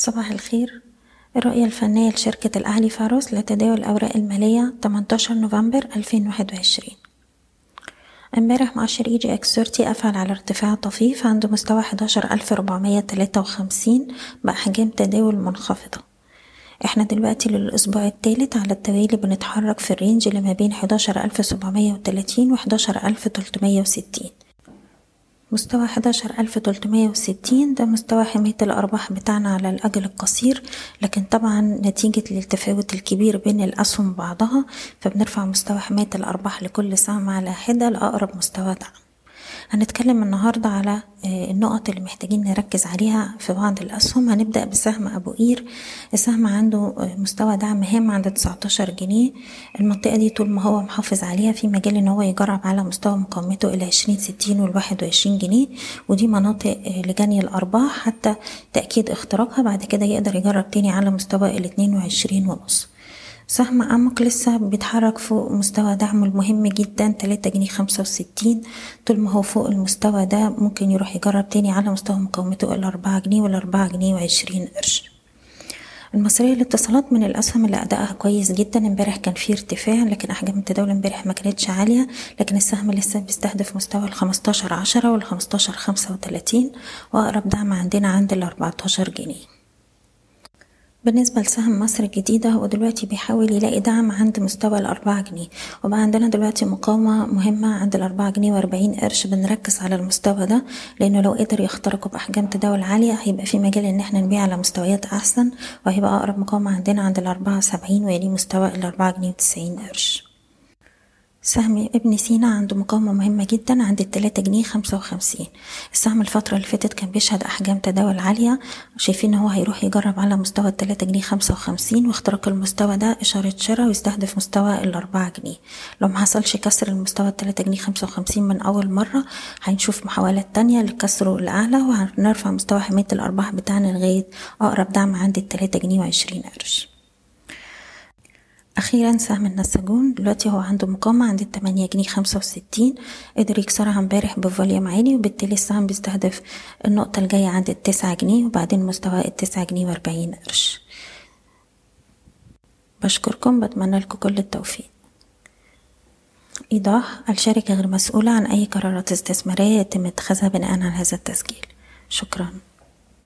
صباح الخير. الرؤية الفنية لشركة الأهلي فاروس لتداول الأوراق المالية 18 نوفمبر 2021 امبارح مؤشر EGX 30 قفل على ارتفاع طفيف عند مستوى 11453 بأحجام تداول منخفضة. إحنا دلوقتي للأسبوع الثالث على التوالي بنتحرك في ال range اللي ما بين 11730 و 11360 مستوى حداشر ألف تلتمية وستين ده مستوى حماية الأرباح بتاعنا على الأجل القصير لكن طبعا نتيجة للتفاوت الكبير بين الأسهم بعضها فبنرفع مستوى حماية الأرباح لكل سهم على حدة لأقرب مستوى دعم. هنتكلم النهاردة على النقط اللي محتاجين نركز عليها في بعض الأسهم. هنبدأ بسهم أبو قير. السهم عنده مستوى دعم هام عند 19 جنيه. المنطقة دي طول ما هو محافظ عليها في مجال إن هو يجرب على مستوى مقاومته إلى 20 60 وال 21 جنيه. ودي مناطق لجني الأرباح حتى تأكيد اختراقها. بعد كده يقدر يجرب تاني على مستوى ال 22 ونص. سهم أمك لسه بيتحرك فوق مستوى دعمه المهم جدا تلاتة جنيه خمسة وستين. طول ما هو فوق المستوى ده ممكن يروح يجرب تاني على مستوى مقاومته الأربعة جنيه والأربعة جنيه وعشرين قرش. المصرية للاتصالات من الأسهم اللي أدائها كويس جدا. امبارح كان فيه ارتفاع لكن أحجام التداول امبارح ما كانتش عالية. لكن السهم لسه بيستهدف مستوى الخمستاشر عشرة والخمستاشر خمسة وتلاتين وأقرب دعم عندنا عند الأربعتاشر جنيه. بالنسبة لسهم مصر الجديدة هو دلوقتي بيحاول يلاقي دعم عند مستوى الأربعة جنيه. وبقى عندنا دلوقتي مقاومة مهمة عند الأربعة جنيه وأربعين قرش بنركز على المستوى ده لأنه لو قدر يخترقه بأحجام تداول عالية هيبقى في مجال إن إحنا نبيع على مستويات أحسن وهيبقى أقرب مقاومة عندنا عند الأربعة سبعين ويليه مستوى الأربعة جنيه وتسعين قرش. سهم ابن سينا عنده مقاومة مهمة جدا عند التلاتة جنيه خمسة وخمسين. السهم الفترة اللي فاتت كان بيشهد أحجام تداول عالية شايفين إن هو هيروح يجرب على مستوى التلاتة جنيه خمسة وخمسين واختراق المستوى ده إشارة شراء ويستهدف مستوى الأربعة جنيه. لو محصلش كسر المستوى التلاتة جنيه خمسة وخمسين من أول مرة هنشوف محاولات تانية لكسره الأعلى وهنرفع مستوى حماية الأرباح بتاعنا لغاية أقرب دعم عند التلاتة جنيه وعشرين قرش. أخيرا سهم النساجون. دلوقتي هو عنده مقاومة عند التمانية جنيه خمسة وستين. قدر يكسرها امبارح بفوليوم عالي وبالتالي السهم بيستهدف النقطة الجاية عند التسعة جنيه وبعدين مستوى التسعة جنيه وأربعين قرش. بشكركم بتمنى لكم كل التوفيق. إيضاح الشركة غير مسؤولة عن أي قرارات استثمارية يتم اتخاذها بناء على هذا التسجيل. شكراً.